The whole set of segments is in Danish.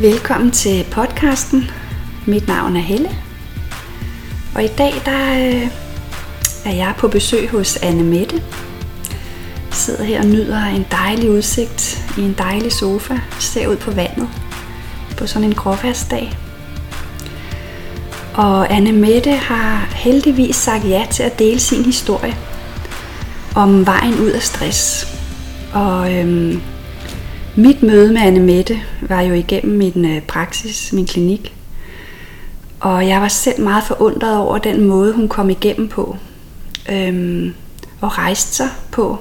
Velkommen til podcasten. Mit navn er Helle. Og i dag der øh, er jeg på besøg hos Anne Mette. Jeg sidder her og nyder en dejlig udsigt i en dejlig sofa. Ser ud på vandet på sådan en gråfærdsdag. Og Anne Mette har heldigvis sagt ja til at dele sin historie om vejen ud af stress. Og øhm, mit møde med Anne Mette var jo igennem min øh, praksis, min klinik. Og jeg var selv meget forundret over den måde, hun kom igennem på. Øhm, og rejste sig på.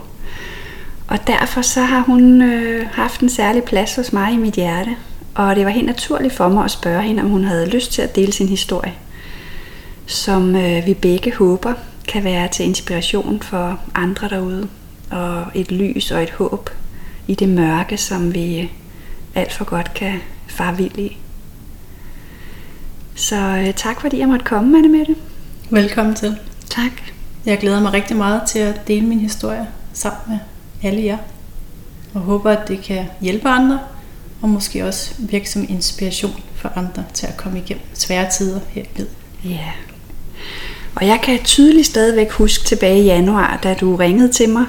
Og derfor så har hun øh, haft en særlig plads hos mig i mit hjerte. Og det var helt naturligt for mig at spørge hende, om hun havde lyst til at dele sin historie. Som øh, vi begge håber kan være til inspiration for andre derude. Og et lys og et håb i det mørke, som vi alt for godt kan fare vild i. Så øh, tak fordi jeg måtte komme, Anne Mette. Velkommen til. Tak. Jeg glæder mig rigtig meget til at dele min historie sammen med alle jer. Og håber, at det kan hjælpe andre, og måske også virke som inspiration for andre til at komme igennem svære tider her i livet. Ja. Og jeg kan tydeligt stadigvæk huske tilbage i januar, da du ringede til mig,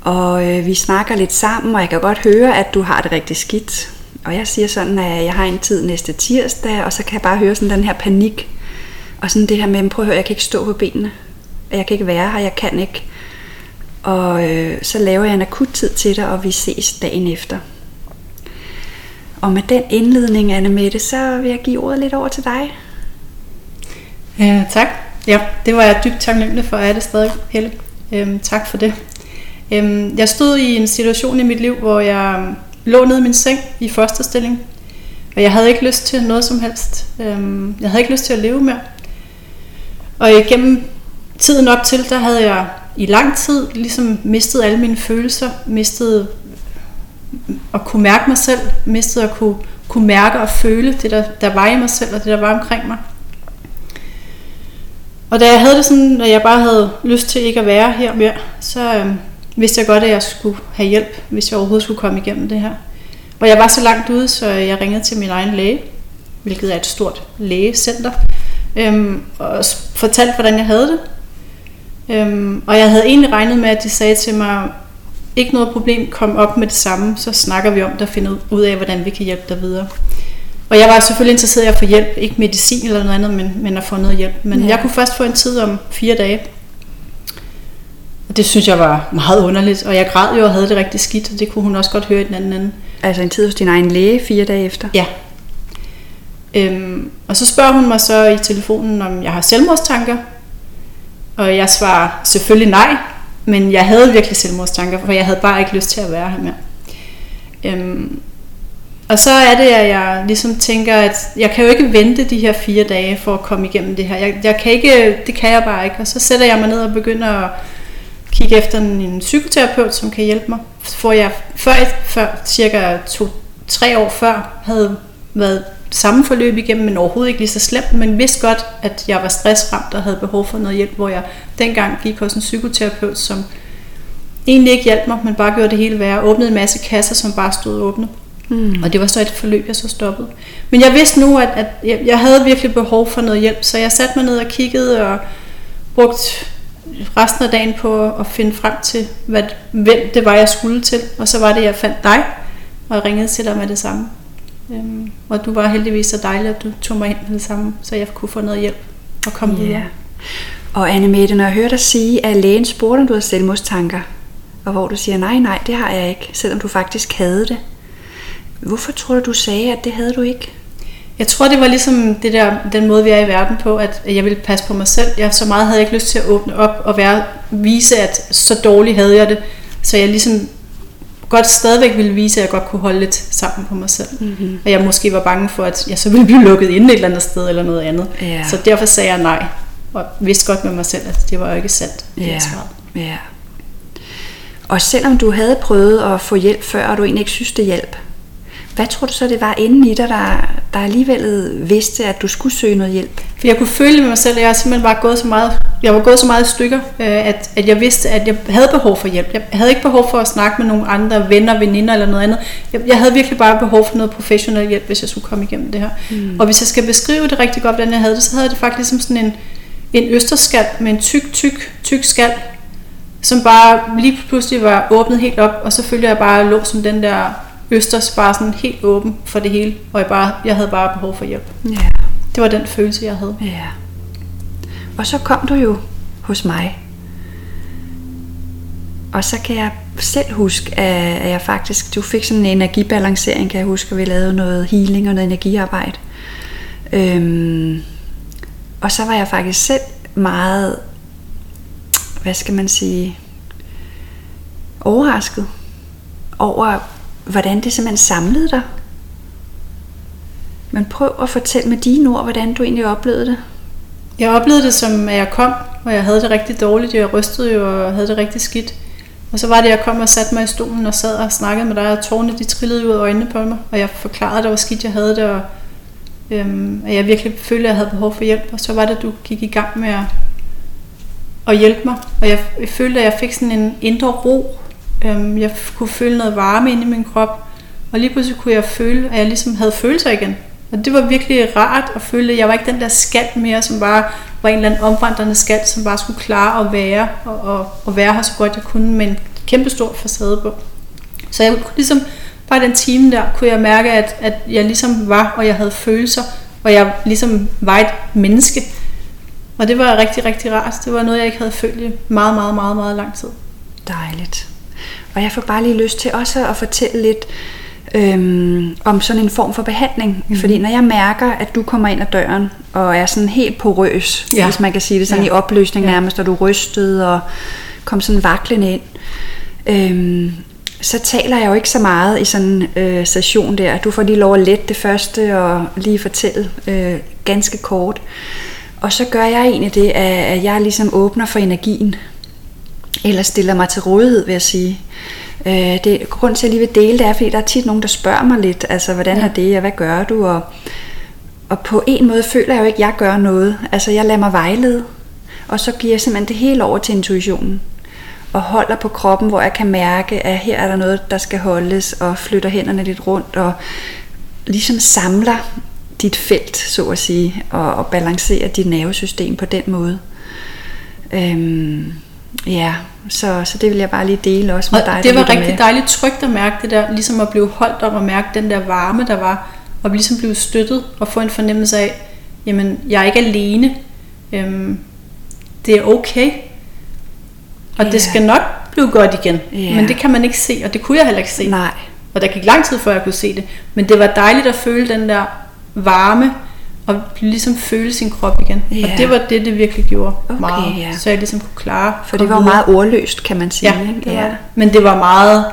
og øh, vi snakker lidt sammen, og jeg kan godt høre, at du har det rigtig skidt. Og jeg siger sådan, at jeg har en tid næste tirsdag, og så kan jeg bare høre sådan den her panik. Og sådan det her med, prøv at høre, jeg kan ikke stå på benene. Jeg kan ikke være her, jeg kan ikke. Og øh, så laver jeg en akut tid til dig, og vi ses dagen efter. Og med den indledning, Anne Mette, så vil jeg give ordet lidt over til dig. Ja, tak. Ja, det var jeg dybt taknemmelig for, at er det stadig, Helle. Øhm, tak for det. Øhm, jeg stod i en situation i mit liv, hvor jeg øhm, lå nede i min seng i første stilling. Og jeg havde ikke lyst til noget som helst. Øhm, jeg havde ikke lyst til at leve mere. Og igennem tiden op til, der havde jeg i lang tid ligesom mistet alle mine følelser, mistet øhm, at kunne mærke mig selv, mistet at kunne, kunne mærke og føle det, der, der var i mig selv, og det, der var omkring mig. Og da jeg havde det sådan, at jeg bare havde lyst til ikke at være her mere, så øhm, vidste jeg godt, at jeg skulle have hjælp, hvis jeg overhovedet skulle komme igennem det her. Og jeg var så langt ude, så jeg ringede til min egen læge, hvilket er et stort lægecenter, øhm, og fortalte, hvordan jeg havde det. Øhm, og jeg havde egentlig regnet med, at de sagde til mig, ikke noget problem, kom op med det samme, så snakker vi om det og finder ud af, hvordan vi kan hjælpe dig videre. Og jeg var selvfølgelig interesseret i at få hjælp, ikke medicin eller noget andet, men, men at få noget hjælp. Men ja. jeg kunne først få en tid om fire dage. Det synes jeg var meget underligt, og jeg græd jo og havde det rigtig skidt, og det kunne hun også godt høre i den anden ende. Altså en tid hos din egen læge fire dage efter? Ja. Øhm, og så spørger hun mig så i telefonen, om jeg har selvmordstanker. Og jeg svarer selvfølgelig nej, men jeg havde virkelig selvmordstanker, for jeg havde bare ikke lyst til at være her mere. Øhm, og så er det, at jeg ligesom tænker, at jeg kan jo ikke vente de her fire dage for at komme igennem det her. Jeg, jeg kan ikke, det kan jeg bare ikke. Og så sætter jeg mig ned og begynder at kigge efter en, psykoterapeut, som kan hjælpe mig. For jeg før, før cirka to-tre år før havde været samme forløb igennem, men overhovedet ikke lige så slemt, men vidste godt, at jeg var stressramt og havde behov for noget hjælp, hvor jeg dengang gik hos en psykoterapeut, som egentlig ikke hjalp mig, men bare gjorde det hele værre. Åbnede en masse kasser, som bare stod åbne. Mm. Og det var så et forløb, jeg så stoppede. Men jeg vidste nu, at, at jeg, jeg havde virkelig behov for noget hjælp, så jeg satte mig ned og kiggede og brugte resten af dagen på at finde frem til, hvad, hvem det var, jeg skulle til. Og så var det, jeg fandt dig, og ringede til dig med det samme. Øhm, og du var heldigvis så dejlig, at du tog mig ind med det samme, så jeg kunne få noget hjælp og komme videre. Og Anne Mette, når jeg hører dig sige, at lægen spurgte, om du havde selvmordstanker, og hvor du siger, nej, nej, det har jeg ikke, selvom du faktisk havde det. Hvorfor tror du, du sagde, at det havde du ikke? Jeg tror, det var ligesom det der, den måde, vi er i verden på, at jeg ville passe på mig selv. Jeg så meget havde jeg ikke lyst til at åbne op og være, vise, at så dårligt havde jeg det. Så jeg ligesom godt stadigvæk ville vise, at jeg godt kunne holde lidt sammen på mig selv. Mm-hmm. Og jeg måske var bange for, at jeg så ville blive lukket inde et eller andet sted eller noget andet. Yeah. Så derfor sagde jeg nej. Og vidste godt med mig selv, at det var jo ikke sandt. Det ja. ja. Og selvom du havde prøvet at få hjælp før, og du egentlig ikke synes, det hjælp, hvad tror du så, det var inden i dig, der, der alligevel vidste, at du skulle søge noget hjælp? For jeg kunne føle med mig selv, at jeg simpelthen bare gået så meget jeg var gået så meget i stykker, øh, at, at jeg vidste, at jeg havde behov for hjælp. Jeg havde ikke behov for at snakke med nogle andre venner, veninder eller noget andet. Jeg, jeg havde virkelig bare behov for noget professionel hjælp, hvis jeg skulle komme igennem det her. Mm. Og hvis jeg skal beskrive det rigtig godt, hvordan jeg havde det, så havde jeg det faktisk som sådan en, en østerskal med en tyk, tyk, tyk skal, som bare lige pludselig var åbnet helt op, og så følte jeg bare lå som den der østers, bare sådan helt åben for det hele, og jeg, bare, jeg havde bare behov for hjælp. Ja. Det var den følelse, jeg havde. Ja. Og så kom du jo hos mig. Og så kan jeg selv huske, at jeg faktisk, du fik sådan en energibalancering, kan jeg huske, at vi lavede noget healing og noget energiarbejde. Øhm, og så var jeg faktisk selv meget, hvad skal man sige, overrasket over, hvordan det simpelthen samlede dig. Men prøv at fortælle med dine ord, hvordan du egentlig oplevede det. Jeg oplevede det som, at jeg kom, og jeg havde det rigtig dårligt. Jeg rystede jo og havde det rigtig skidt. Og så var det, at jeg kom og satte mig i stolen og sad og snakkede med dig, og tårne de trillede ud af øjnene på mig. Og jeg forklarede dig, hvor skidt jeg havde det, og øhm, at jeg virkelig følte, at jeg havde behov for hjælp. Og så var det, at du gik i gang med at, at hjælpe mig. Og jeg, jeg følte, at jeg fik sådan en indre ro. Øhm, jeg kunne føle noget varme inde i min krop. Og lige pludselig kunne jeg føle, at jeg ligesom havde følelser igen. Og det var virkelig rart at føle, at jeg var ikke den der skal mere, som bare var en eller anden omvandrende skal, som bare skulle klare at være, og, og, og være her så godt jeg kunne, med en kæmpe stor facade på. Så jeg kunne ligesom, bare den time der, kunne jeg mærke, at, at jeg ligesom var, og jeg havde følelser, og jeg ligesom var et menneske. Og det var rigtig, rigtig rart. Det var noget, jeg ikke havde følt i meget, meget, meget, meget lang tid. Dejligt. Og jeg får bare lige lyst til også at fortælle lidt, øhm, om sådan en form for behandling. Mm. Fordi når jeg mærker, at du kommer ind ad døren og er sådan helt porøs, ja. hvis man kan sige det sådan ja. i opløsning ja. nærmest, og du rystet og kom sådan vaklende ind, øhm, så taler jeg jo ikke så meget i sådan en øh, session der. Du får lige lov at lette det første og lige fortælle øh, ganske kort. Og så gør jeg egentlig det, at jeg ligesom åbner for energien, eller stiller mig til rådighed, vil jeg sige. Øh, det, grund til, at jeg lige vil dele det, er, fordi der er tit nogen, der spørger mig lidt, altså, hvordan ja. er det, og hvad gør du? Og, og på en måde føler jeg jo ikke, at jeg gør noget. Altså, jeg lader mig vejlede, og så giver jeg simpelthen det hele over til intuitionen. Og holder på kroppen, hvor jeg kan mærke, at her er der noget, der skal holdes, og flytter hænderne lidt rundt, og ligesom samler dit felt, så at sige, og, og balancerer dit nervesystem på den måde. Øhm, Ja, så, så det vil jeg bare lige dele også med og dig. det var rigtig med. dejligt trygt at mærke det der, ligesom at blive holdt om at mærke den der varme, der var, og ligesom blive støttet og få en fornemmelse af, jamen, jeg er ikke alene. Øhm, det er okay. Og ja. det skal nok blive godt igen. Ja. Men det kan man ikke se, og det kunne jeg heller ikke se. Nej. Og der gik lang tid før jeg kunne se det. Men det var dejligt at føle den der varme, og ligesom føle sin krop igen. Ja. Og det var det, det virkelig gjorde okay, meget. Ja. Så jeg ligesom kunne klare. For det var videre. meget ordløst, kan man sige. Ja, ikke? Det ja. men det var meget...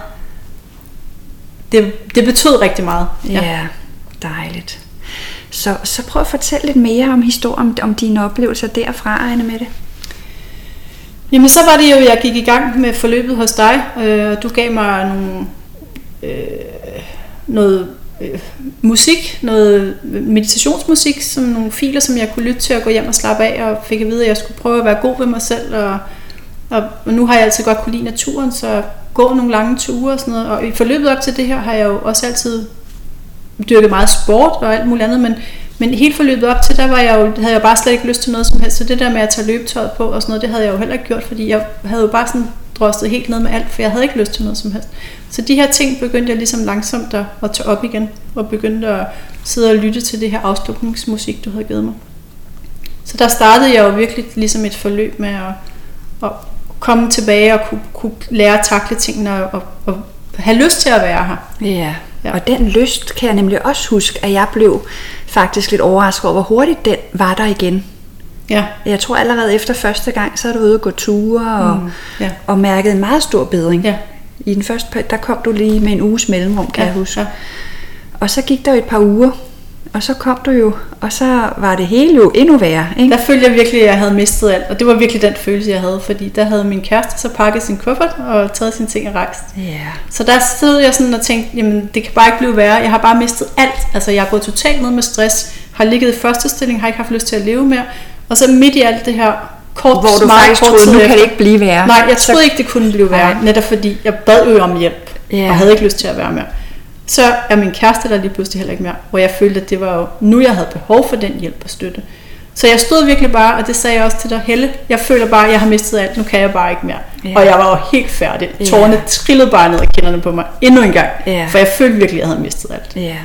Det, det betød rigtig meget. Ja, ja dejligt. Så, så prøv at fortælle lidt mere om historien, om, om dine oplevelser derfra, Anne med det. Jamen så var det jo, jeg gik i gang med forløbet hos dig, øh, og du gav mig nogle, øh, noget øh, musik, noget meditationsmusik, som nogle filer, som jeg kunne lytte til at gå hjem og slappe af, og fik at vide, at jeg skulle prøve at være god ved mig selv, og, og, og nu har jeg altid godt kunne lide naturen, så gå nogle lange ture og sådan noget, og i forløbet op til det her har jeg jo også altid dyrket meget sport og alt muligt andet, men, men helt forløbet op til, der var jeg jo, havde jeg bare slet ikke lyst til noget som helst, så det der med at tage løbetøjet på og sådan noget, det havde jeg jo heller ikke gjort, fordi jeg havde jo bare sådan drosset helt ned med alt, for jeg havde ikke lyst til noget som helst. Så de her ting begyndte jeg ligesom langsomt at, at tage op igen, og begyndte at sidde og lytte til det her afslutningsmusik, du havde givet mig. Så der startede jeg jo virkelig ligesom et forløb med at, at komme tilbage og kunne, kunne lære at takle tingene og, og have lyst til at være her. Ja, ja, og den lyst kan jeg nemlig også huske, at jeg blev faktisk lidt overrasket over, hvor hurtigt den var der igen. Ja. Jeg tror allerede efter første gang, så er du ude og gå ture og, mm, ja. og mærket en meget stor bedring. Ja. I den første der kom du lige med en uges mellemrum, kan ja, jeg huske. Ja. Og så gik der jo et par uger, og så kom du jo, og så var det hele jo endnu værre. Ikke? Der følte jeg virkelig, at jeg havde mistet alt, og det var virkelig den følelse, jeg havde, fordi der havde min kæreste så pakket sin kuffert og taget sine ting og rejst. Yeah. Så der stod jeg sådan og tænkte, jamen det kan bare ikke blive værre, jeg har bare mistet alt. Altså jeg er gået totalt ned med stress, har ligget i første stilling, har ikke haft lyst til at leve mere, og så midt i alt det her, kort, Hvor du faktisk kort troede, nu kan det ikke blive værre. Nej, jeg troede ikke, det kunne blive værre, Nej. netop fordi jeg bad jo om hjælp, Ja. og havde ikke lyst til at være mere. Så er min kæreste der lige pludselig heller ikke mere, hvor jeg følte, at det var jo nu, jeg havde behov for den hjælp og støtte. Så jeg stod virkelig bare, og det sagde jeg også til dig, Helle, jeg føler bare, at jeg har mistet alt, nu kan jeg bare ikke mere. Ja. Og jeg var jo helt færdig. Tårerne trillede bare ned ad kinderne på mig endnu en gang, Ja. for jeg følte virkelig, at jeg havde mistet alt. Ja.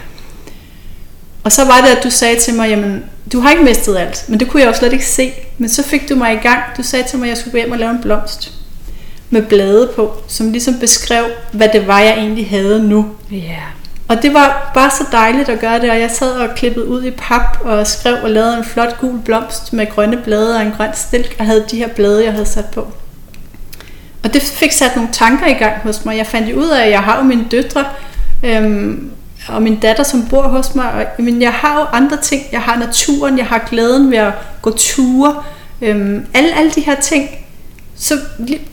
Og så var det, at du sagde til mig, jamen, du har ikke mistet alt, men det kunne jeg jo slet ikke se. Men så fik du mig i gang. Du sagde til mig, at jeg skulle gå hjem og lave en blomst med blade på, som ligesom beskrev, hvad det var, jeg egentlig havde nu. Ja. Og det var bare så dejligt at gøre det, og jeg sad og klippede ud i pap og skrev og lavede en flot gul blomst med grønne blade og en grøn stilk, og havde de her blade, jeg havde sat på. Og det fik sat nogle tanker i gang hos mig. Jeg fandt ud af, at jeg har jo mine døtre, øhm, og min datter, som bor hos mig. Og, men jeg har jo andre ting. Jeg har naturen, jeg har glæden ved at gå ture. Øhm, alle, alle de her ting. Så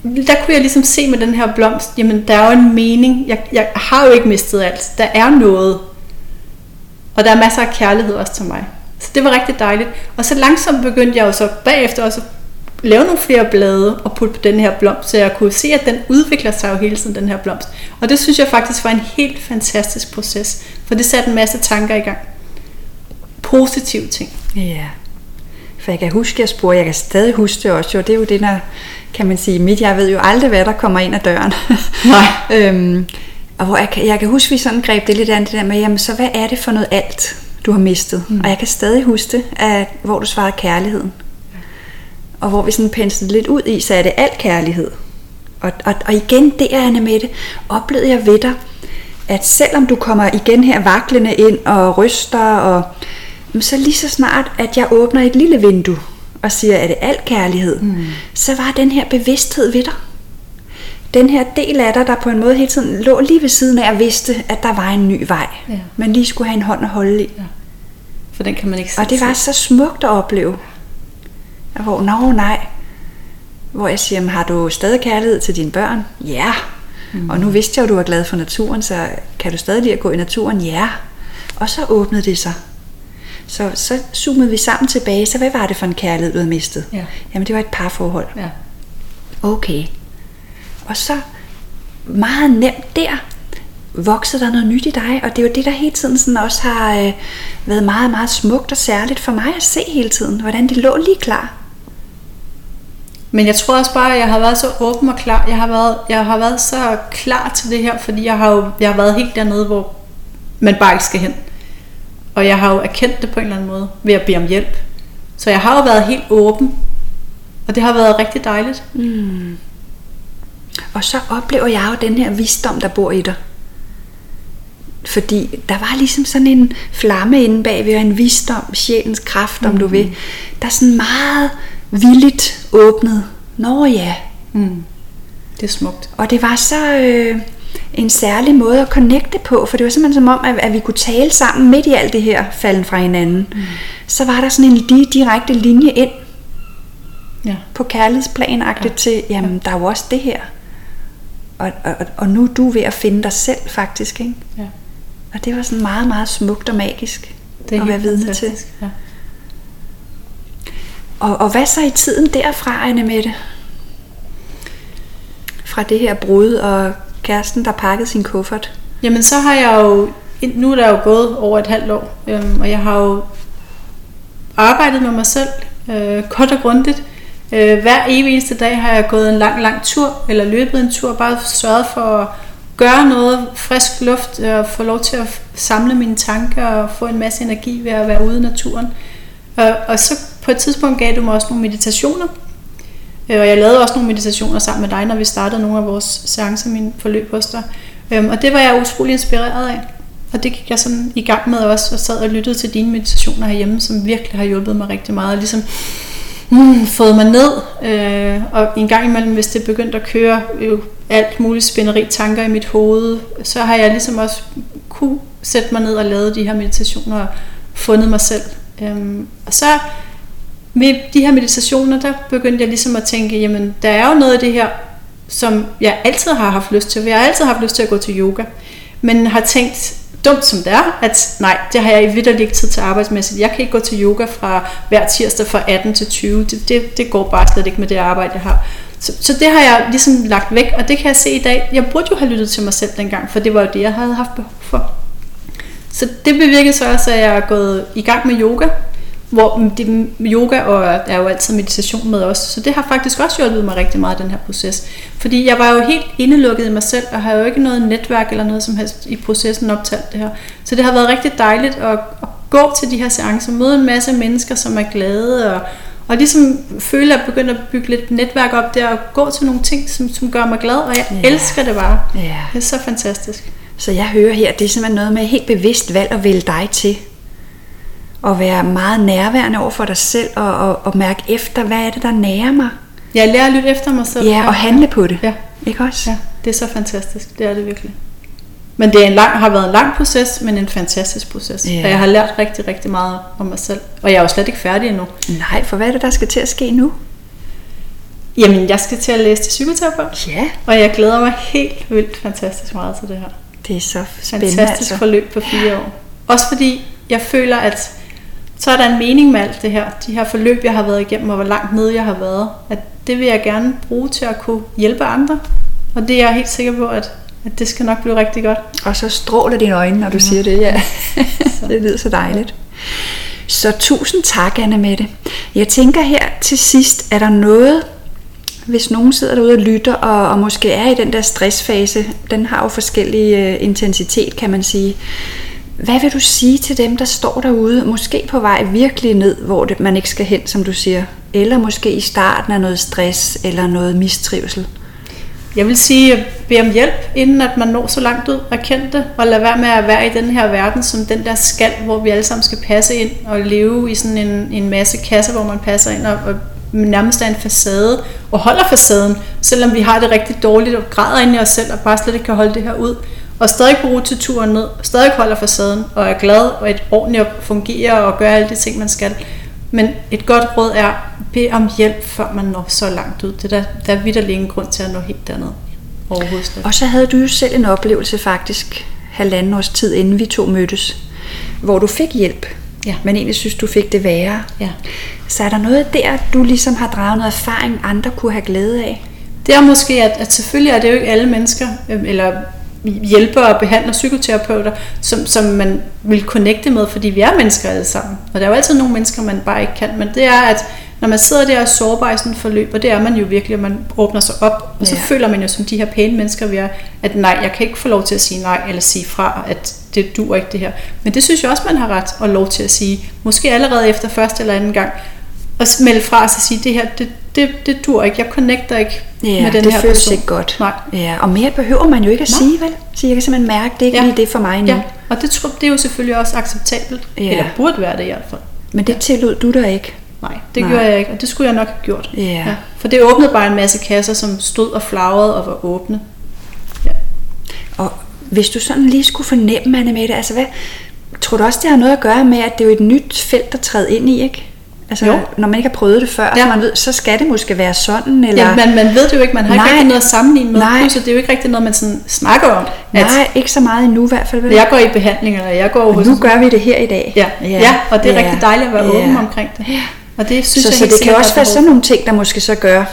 der kunne jeg ligesom se med den her blomst, jamen der er jo en mening. Jeg, jeg har jo ikke mistet alt. Der er noget. Og der er masser af kærlighed også til mig. Så det var rigtig dejligt. Og så langsomt begyndte jeg jo så bagefter også at lave nogle flere blade og putte på den her blomst, så jeg kunne se, at den udvikler sig jo hele tiden, den her blomst. Og det synes jeg faktisk var en helt fantastisk proces, for det satte en masse tanker i gang. Positive ting. Ja. For jeg kan huske, jeg spurgte, jeg kan stadig huske det også, jo. det er jo det, der, kan man sige, mit, jeg ved jo aldrig, hvad der kommer ind ad døren. Nej. øhm, og hvor jeg, kan, jeg kan huske, vi sådan greb det lidt an, det der med, jamen så hvad er det for noget alt, du har mistet? Mm. Og jeg kan stadig huske det, at, hvor du svarede kærligheden. Og hvor vi sådan penslede lidt ud i, så er det alt kærlighed. Og, og, og igen, det er Anne Mette, oplevede jeg ved dig, at selvom du kommer igen her vaklende ind og ryster, og så lige så snart, at jeg åbner et lille vindue og siger, at det alt kærlighed, mm. så var den her bevidsthed ved dig. Den her del af dig, der på en måde hele tiden lå lige ved siden af og vidste, at der var en ny vej. Ja. Man lige skulle have en hånd at holde i. For den kan man ikke Og det var så smukt at opleve. Og hvor, nå nej. Hvor jeg siger, "Men har du stadig kærlighed til dine børn? Ja. Mm. Og nu vidste jeg jo, at du var glad for naturen, så kan du stadig lide at gå i naturen? Ja. Og så åbnede det sig. Så, så zoomede vi sammen tilbage, så hvad var det for en kærlighed, du havde mistet? Ja. Jamen det var et parforhold. Ja. Okay. Og så meget nemt der voksede der noget nyt i dig, og det er jo det, der hele tiden sådan også har øh, været meget, meget smukt og særligt for mig at se hele tiden, hvordan det lå lige klar. Men jeg tror også bare, at jeg har været så åben og klar. Jeg har været, jeg har været så klar til det her, fordi jeg har jo jeg har været helt dernede, hvor man bare ikke skal hen. Og jeg har jo erkendt det på en eller anden måde, ved at bede om hjælp. Så jeg har jo været helt åben, og det har været rigtig dejligt. Og så oplever jeg jo den her visdom, der bor i dig. Fordi der var ligesom sådan en flamme inde bagved, og en visdom, sjælens kraft, om mm. du vil, der sådan meget villigt åbnede. Nå ja, Mm. Det er smukt. Og det var så øh, en særlig måde at connecte på, for det var simpelthen som om, at, at vi kunne tale sammen midt i alt det her falden fra hinanden. Mm. Så var der sådan en lige direkte linje ind Ja. på kærlighedsplan ja. til, jamen der er jo også det her. Og, og, og nu er du ved at finde dig selv faktisk, ikke? ja. Og det var sådan meget, meget smukt og magisk Det er at være vidne til. fantastisk. Ja. Og, og hvad så i tiden derfra, Anne Mette? Fra det her brud og kæresten, der pakkede sin kuffert. Jamen så har jeg jo, nu er der jo gået over et halvt år, øhm, og jeg har jo arbejdet med mig selv, øh, kort og grundigt. Øh, hver evig eneste dag har jeg gået en lang, lang tur, eller løbet en tur, bare sørget for at gøre noget, frisk luft, og få lov til at samle mine tanker og få en masse energi ved at være ude i naturen. Og, og så på et tidspunkt gav du mig også nogle meditationer, Øh, Og jeg lavede også nogle meditationer sammen med dig, når vi startede nogle af vores seancer, min forløb hos dig. Øhm, og det var jeg utrolig inspireret af. Og det gik jeg sådan i gang med også, og sad og lyttede til dine meditationer herhjemme, som virkelig har hjulpet mig rigtig meget. Og ligesom mm, fået mig ned, øh, og en gang imellem, hvis det begyndte at køre jo alt muligt spænderi tanker i mit hoved, så har jeg ligesom også kunne sætte mig ned og lave de her meditationer og fundet mig selv. Øhm, og så med de her meditationer, der begyndte jeg ligesom at tænke, jamen der er jo noget af det her, som jeg altid har haft lyst til. Jeg har altid haft lyst til at gå til yoga, men har tænkt, dumt som det er, at nej, det har jeg i vidt ikke tid til arbejdsmæssigt. Jeg kan ikke gå til yoga fra hver tirsdag fra 18 til 20. Det, det, det går bare slet ikke med det arbejde, jeg har. Så, så det har jeg ligesom lagt væk, og det kan jeg se i dag. Jeg burde jo have lyttet til mig selv dengang, for det var jo det, jeg havde haft behov for. Så det bevirkede så også, at jeg er gået i gang med yoga, hvor det, yoga og er jo altid meditation med os. Så det har faktisk også hjulpet mig rigtig meget i den her proces. Fordi jeg var jo helt indelukket i mig selv, og har jo ikke noget netværk eller noget som helst i processen optalt det her. Så det har været rigtig dejligt at, at gå til de her seancer, møde en masse mennesker, som er glade, og, og ligesom føle, at jeg begynder at bygge lidt netværk op der, og gå til nogle ting, som, som gør mig glad, og jeg ja. elsker det bare. Ja. Det er så fantastisk. Så jeg hører her, det er simpelthen noget med helt bevidst valg at vælge dig til at være meget nærværende over for dig selv og, og, og mærke efter, hvad er det, der nærer mig. Jeg lærer at lytte efter mig selv. Ja, og handle på det. Ja. Ikke også? Ja, det er så fantastisk. Det er det virkelig. Men det er en lang, har været en lang proces, men en fantastisk proces. Ja. Og jeg har lært rigtig, rigtig meget om mig selv. Og jeg er jo slet ikke færdig endnu. Nej, for hvad er det, der skal til at ske nu? Jamen, jeg skal til at læse til psykoterapeut. Ja. Og jeg glæder mig helt vildt fantastisk meget til det her. Det er så spændende. Fantastisk altså. forløb på fire år. Også fordi jeg føler, at så er der en mening med alt det her. De her forløb, jeg har været igennem, og hvor langt nede jeg har været. At det vil jeg gerne bruge til at kunne hjælpe andre. Og det er jeg helt sikker på, at, at det skal nok blive rigtig godt. Og så stråler dine øjne, når du ja. siger det. Ja. det lyder så dejligt. Så tusind tak, Anne Mette. Jeg tænker her til sidst, er der noget, hvis nogen sidder derude og lytter, og, og måske er i den der stressfase, den har jo forskellig uh, intensitet, kan man sige. Hvad vil du sige til dem, der står derude, måske på vej virkelig ned, hvor det, man ikke skal hen, som du siger, eller måske i starten af noget stress eller noget mistrivsel? Jeg vil sige, at om hjælp, inden at man når så langt ud og kende det, og lade være med at være i den her verden som den der skal, hvor vi alle sammen skal passe ind og leve i sådan en, en masse kasser, hvor man passer ind og, og nærmest er en facade og holder facaden, selvom vi har det rigtig dårligt og græder ind i os selv og bare slet ikke kan holde det her ud og stadig bruge til turen ned, stadig holder facaden, og er glad og et ordentligt fungerer og gør alle de ting, man skal. Men et godt råd er, bed om hjælp, før man når så langt ud. Det der, der er vidt ingen grund til at nå helt derned. Overhovedet Og så havde du jo selv en oplevelse faktisk, halvanden års tid inden vi to mødtes, hvor du fik hjælp, ja. men egentlig synes, du fik det værre. Ja. Så er der noget der, du ligesom har draget noget erfaring, andre kunne have glæde af? Det er måske, at, at selvfølgelig er det jo ikke alle mennesker, øhm, eller hjælper og behandler psykoterapeuter, som, som man vil connecte med, fordi vi er mennesker alle sammen. Og der er jo altid nogle mennesker, man bare ikke kan, men det er, at når man sidder der og sårbar i sådan et forløb, og det er man jo virkelig, at man åbner sig op, og så ja. føler man jo som de her pæne mennesker, vi er, at nej, jeg kan ikke få lov til at sige nej, eller sige fra, at det duer ikke det her. Men det synes jeg også, man har ret og lov til at sige, måske allerede efter første eller anden gang, og melde fra og sige, det her, det, det, det dur ikke, jeg connecter ikke ja, med den det her føles person. ikke godt. Nej. Ja, og mere behøver man jo ikke at Nej. sige, vel? Så jeg kan simpelthen mærke, det er ikke ja. lige det for mig nu. Ja, og det, tror, det er jo selvfølgelig også acceptabelt, ja. eller burde være det i hvert fald. Men det tillod du dig ikke? Nej, det Nej. gjorde jeg ikke, og det skulle jeg nok have gjort. Ja. ja. For det åbnede bare en masse kasser, som stod og flagrede og var åbne. Ja. Og hvis du sådan lige skulle fornemme, Anne Mette, altså hvad, tror du også, det har noget at gøre med, at det er jo et nyt felt at træde ind i, ikke? Altså, jo. når man ikke har prøvet det før, ja. så, man ved, så skal det måske være sådan. Eller... Ja, man, man ved det jo ikke, man har nej, ikke rigtig noget at sammenligne med, nej. så det er jo ikke rigtig noget, man sådan snakker om. At, nej, ikke så meget endnu i hvert fald. Vel? Jeg går i behandling, eller jeg går hos... Nu gør vi det her i dag. Ja, ja. ja og det er ja. rigtig dejligt at være ja. åben omkring det. Ja. Og det synes så, jeg så det kan også være sådan nogle ting, der måske så gør,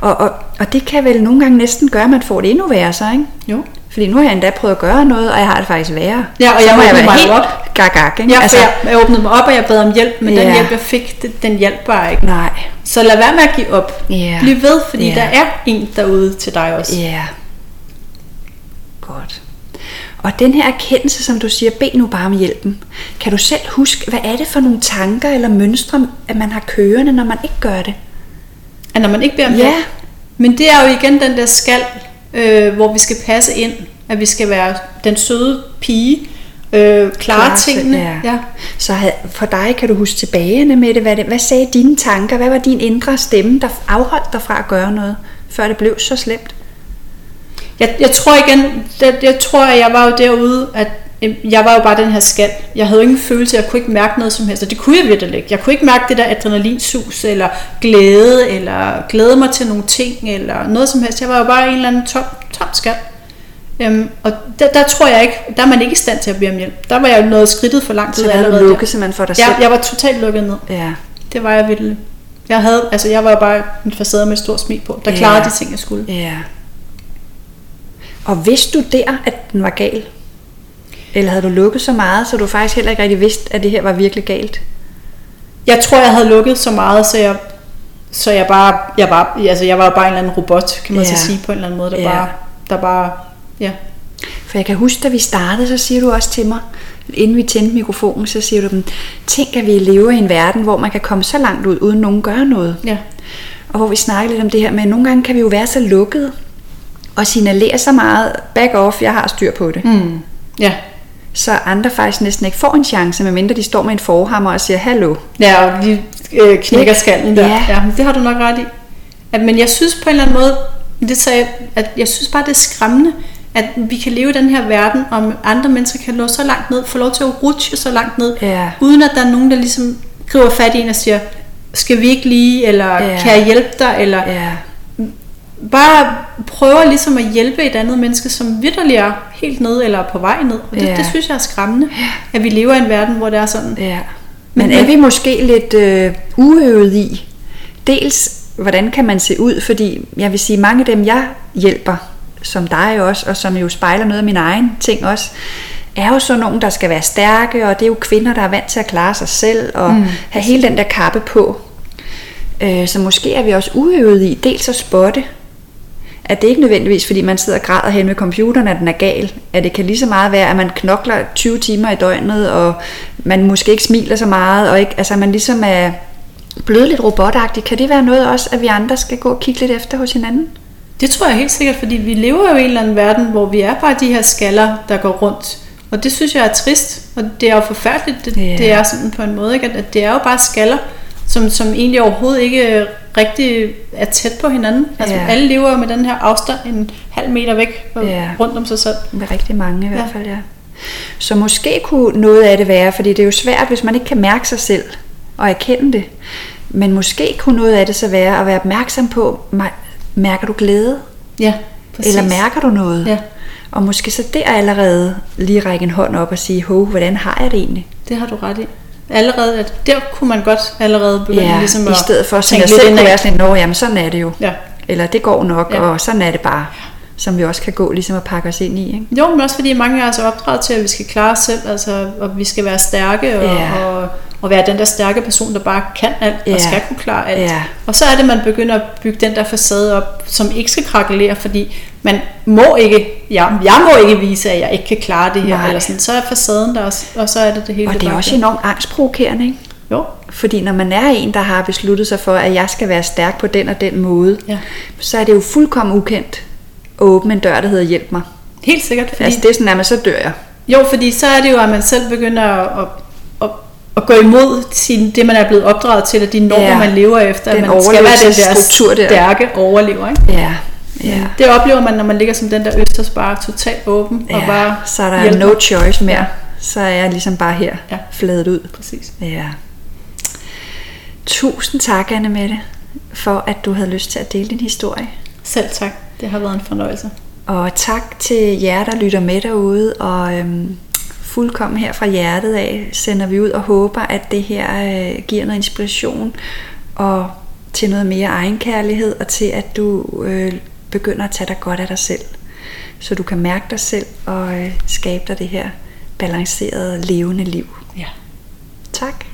og, og, og det kan vel nogle gange næsten gøre, at man får det endnu værre så, ikke? Jo. Fordi nu har jeg endda prøvet at gøre noget, og jeg har det faktisk værre. Ja, og så jeg må jeg være helt op. Gag, gag, ikke? Ja, altså, jeg, jeg åbnede mig op, og jeg bad om hjælp, men ja. den hjælp, jeg fik, det, den hjalp bare ikke. Nej. Så lad være med at give op. Ja. Bliv ved, fordi ja. der er en derude til dig også. Ja. Godt. Og den her erkendelse, som du siger, bed nu bare om hjælpen. Kan du selv huske, hvad er det for nogle tanker eller mønstre, at man har kørende, når man ikke gør det? At når man ikke beder om ja. hjælp? Men det er jo igen den der skal, øh, hvor vi skal passe ind, at vi skal være den søde pige, øh, klare Klar, tingene. Ja. Ja. Så for dig kan du huske tilbage med det hvad, det, hvad sagde dine tanker, hvad var din indre stemme, der afholdt dig fra at gøre noget, før det blev så slemt? Jeg, jeg tror igen, jeg, jeg tror, at jeg var jo derude, at jeg var jo bare den her skal. Jeg havde ingen følelse, jeg kunne ikke mærke noget som helst, og det kunne jeg virkelig ikke. Jeg kunne ikke mærke det der adrenalinsus, eller glæde, eller glæde mig til nogle ting, eller noget som helst. Jeg var jo bare en eller anden tom, tom skal. Øhm, og der, der tror jeg ikke, der er man ikke i stand til at bede om hjælp. Der var jeg jo noget skridtet for langt Så ud der er du allerede. lukket simpelthen for dig selv. Jeg, jeg var totalt lukket ned. Ja. Det var jeg virkelig. Jeg havde, altså jeg var jo bare en facade med et stort smil på, der Ja. klarede de ting, jeg skulle. Ja. Og vidste du der, at den var gal? Eller havde du lukket så meget, så du faktisk heller ikke rigtig vidste, at det her var virkelig galt? Jeg tror, jeg havde lukket så meget, så jeg, så jeg bare, jeg var, altså jeg var bare en eller anden robot, kan man Ja. så sige på en eller anden måde, der Ja. bare, der bare, ja. For jeg kan huske, da vi startede, så siger du også til mig, inden vi tændte mikrofonen, så siger du dem, tænk at vi lever i en verden, hvor man kan komme så langt ud, uden nogen gør noget. Ja, Og hvor vi snakker lidt om det her med, at nogle gange kan vi jo være så lukkede, og signalere så meget, back off, jeg har styr på det. mm. ja. Så andre faktisk næsten ikke får en chance, medmindre de står med en forhammer og siger, hallo. Ja, og de øh, knækker skallen der. Ja. Ja. det har du nok ret i. At, men jeg synes på en eller anden måde, det sagde, at jeg synes bare, det er skræmmende, at vi kan leve i den her verden, om andre mennesker kan nå så langt ned, få lov til at rutsche så langt ned, Ja. uden at der er nogen, der ligesom griber fat i en og siger, skal vi ikke lige, eller Ja. kan jeg hjælpe dig, eller Ja, bare prøver ligesom at hjælpe et andet menneske, som vidderligt er helt nede eller er på vej ned. Og det, Ja. det synes jeg er skræmmende, at vi lever i en verden, hvor det er sådan. ja. Men Men- er vi måske lidt øh, uøvet i, dels hvordan kan man se ud, fordi jeg vil sige, mange af dem jeg hjælper, som dig også, og som jo spejler noget af min egen ting også, er jo så nogen, der skal være stærke, og det er jo kvinder, der er vant til at klare sig selv, og mm. have hele den der kappe på. Øh, så måske er vi også uøvet i, dels at spotte, at det ikke nødvendigvis, fordi man sidder og græder hen ved computeren, at den er gal. At det kan lige så meget være, at man knokler 20 timer i døgnet, og man måske ikke smiler så meget, og ikke, altså man ligesom er blevet lidt robotagtig. Kan det være noget også, at vi andre skal gå og kigge lidt efter hos hinanden? Det tror jeg helt sikkert, fordi vi lever jo i en eller anden verden, hvor vi er bare de her skaller, der går rundt. Og det synes jeg er trist, og det er jo forfærdeligt, det, yeah. det er sådan på en måde, ikke? At, at det er jo bare skaller, som, som egentlig overhovedet ikke rigtig er tæt på hinanden. Altså Ja. alle lever med den her afstand en halv meter væk Ja. rundt om sig selv. Med rigtig mange i hvert fald, ja. Så måske kunne noget af det være, fordi det er jo svært, hvis man ikke kan mærke sig selv og erkende det. Men måske kunne noget af det så være at være opmærksom på, mærker du glæde? Ja, præcis. Eller mærker du noget? Ja. Og måske så der allerede lige række en hånd op og sige, hov, hvordan har jeg det egentlig? Det har du ret i. Allerede, at der kunne man godt allerede begynde Ja, ligesom i at stedet for, som jeg selv kunne være sådan, nå, jamen sådan er det jo. Ja. Eller det går nok, Ja. og sådan er det bare. Som vi også kan gå ligesom at pakke os ind i. Ikke? Jo, men også fordi mange af os er opdraget til, at vi skal klare os selv, altså, og vi skal være stærke, og, Ja. og, og være den der stærke person, der bare kan alt, Ja. og skal kunne klare alt. Ja. Og så er det, man begynder at bygge den der facade op, som ikke skal krakelere, fordi man må ikke, ja, jeg må ikke vise, at jeg ikke kan klare det her, Nej. eller sådan. så er facaden der også, og så er det det hele. Og det er også bliver- enormt angstprovokerende, ikke? Jo, Fordi når man er en, der har besluttet sig for, at jeg skal være stærk på den og den måde, Ja. så er det jo fuldkommen ukendt at åbne en dør, der hedder hjælp mig. helt sikkert, fordi, Altså det er sådan, at man så dør jeg. Jo, fordi så er det jo, at man selv begynder at, at, at, at gå imod sin, det, man er blevet opdraget til, og de normer, Ja. man lever efter. Den at man skal være den der overlevelsesstruktur der. stærke overlever. Ikke? Ja, ja. Det oplever man, når man ligger som den der østers bare totalt åben og ja. bare så er der hjælper. no choice mere. Ja. Så er jeg ligesom bare her, Ja. fladet ud. Præcis. Ja. Tusind tak, Anne Mette, for at du havde lyst til at dele din historie. Selv tak. Det har været en fornøjelse. Og tak til jer, der lytter med derude, og øhm, fuldkommen her fra hjertet af sender vi ud og håber, at det her øh, giver noget inspiration og til noget mere egenkærlighed og til, at du øh, begynder at tage dig godt af dig selv. Så du kan mærke dig selv og øh, skabe dig det her balancerede, levende liv. Ja. Tak.